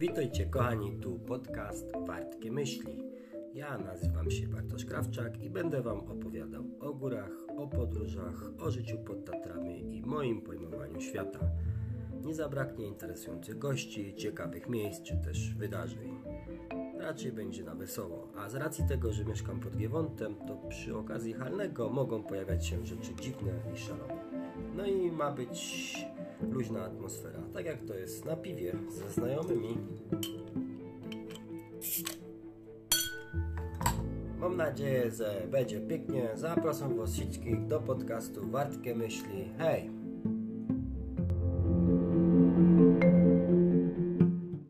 Witajcie kochani, tu podcast Wartkie Myśli. Ja nazywam się Bartosz Krawczak i będę Wam opowiadał o górach, o podróżach, o życiu pod Tatrami i moim pojmowaniu świata. Nie zabraknie interesujących gości, ciekawych miejsc czy też wydarzeń. Raczej będzie na wesoło, a z racji tego, że mieszkam pod Giewontem, to przy okazji halnego mogą pojawiać się rzeczy dziwne i szalone. No i ma być luźna atmosfera, tak jak to jest na piwie ze znajomymi. Mam nadzieję, że będzie pięknie. Zapraszam Was wszystkich do podcastu Wartkie Myśli. Hej!